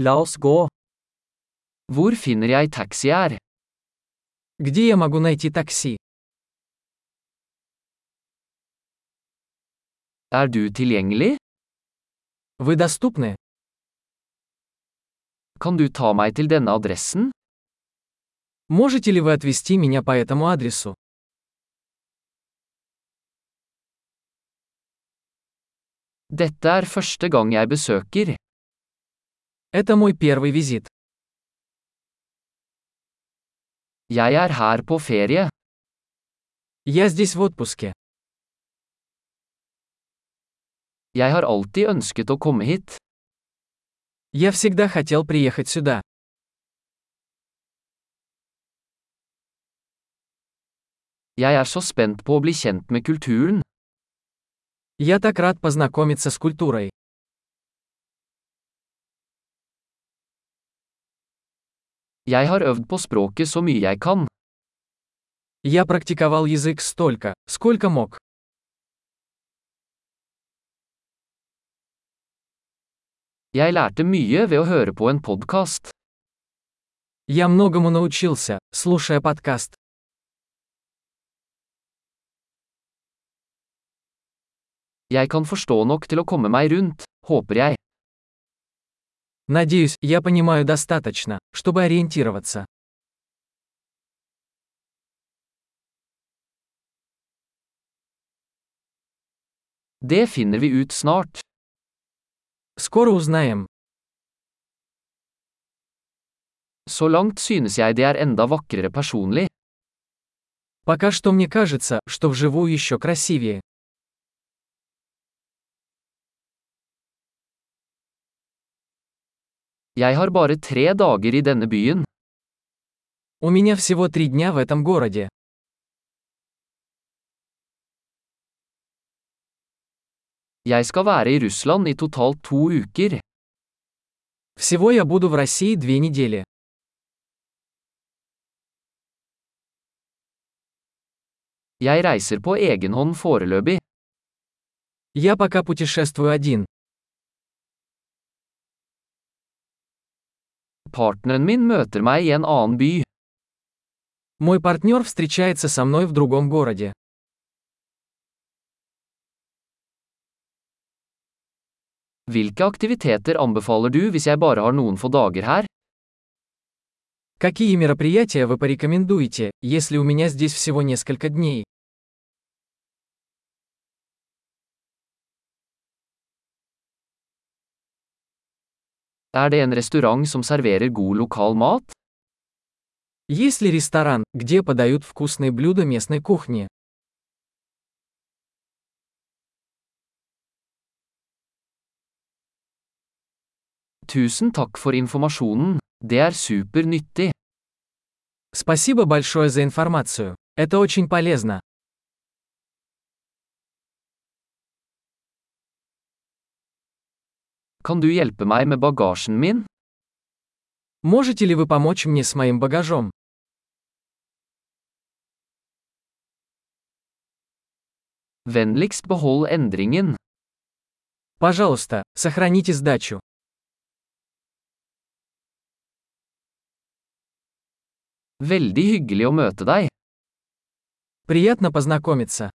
La oss gå. Hvor finner jeg taxi her? Где я могу найти такси? Er du tilgjengelig? Вы доступны? Kan du ta meg til denne adressen? Можете ли вы отвезти меня по этому адресу? Dette er første gang jeg besøker. Это мой первый визит. Jeg er her på ferie. Я здесь в отпуске. Jeg har alltid ønsket å komme hit. Я всегда хотел приехать сюда. Jeg er så spent på å bli kjent med kulturen. Я так рад познакомиться с культурой. Jeg har øvd på språket så mye jeg kan. Я практиковал язык столько, сколько мог. Jeg lærte mye ved å høre på en podkast. Я многому научился, слушая подкаст. Jeg kan forstå nok til å komme meg rundt, håper jeg. Надеюсь, я понимаю достаточно, чтобы ориентироваться. Det finner vi ut snart. Скоро узнаем. Så langt synes jeg det er enda vakrere personlig. Пока что мне кажется, что вживую еще красивее. Jeg har bare tre dager i denne byen. У меня всего три дня в этом городе. Jeg skal være i Russland i totalt to uker. Всего я буду в России две недели. Jeg reiser på egen hånd foreløpig. Я пока путешествую один. Partneren min møter meg i en annen by. Мой партнер встречается со мной в другом городе. Hvilke aktiviteter anbefaler du hvis jeg bare har noen få dager her? Какие мероприятия вы порекомендуете, если у меня здесь всего несколько дней? Er det en restaurant som serverer god lokal mat? Есть ли ресторан, где подают вкусные блюда местной кухни? Tusen takk for informasjonen. Det er super nyttig. Спасибо большое за информацию. Это очень полезно. Kan du hjelpe meg med bagasjen min? Можете ли вы помочь мне с моим багажом? Vennligst behold endringen. Пожалуйста, сохраните сдачу. Veldig hyggelig å møte deg. Приятно познакомиться.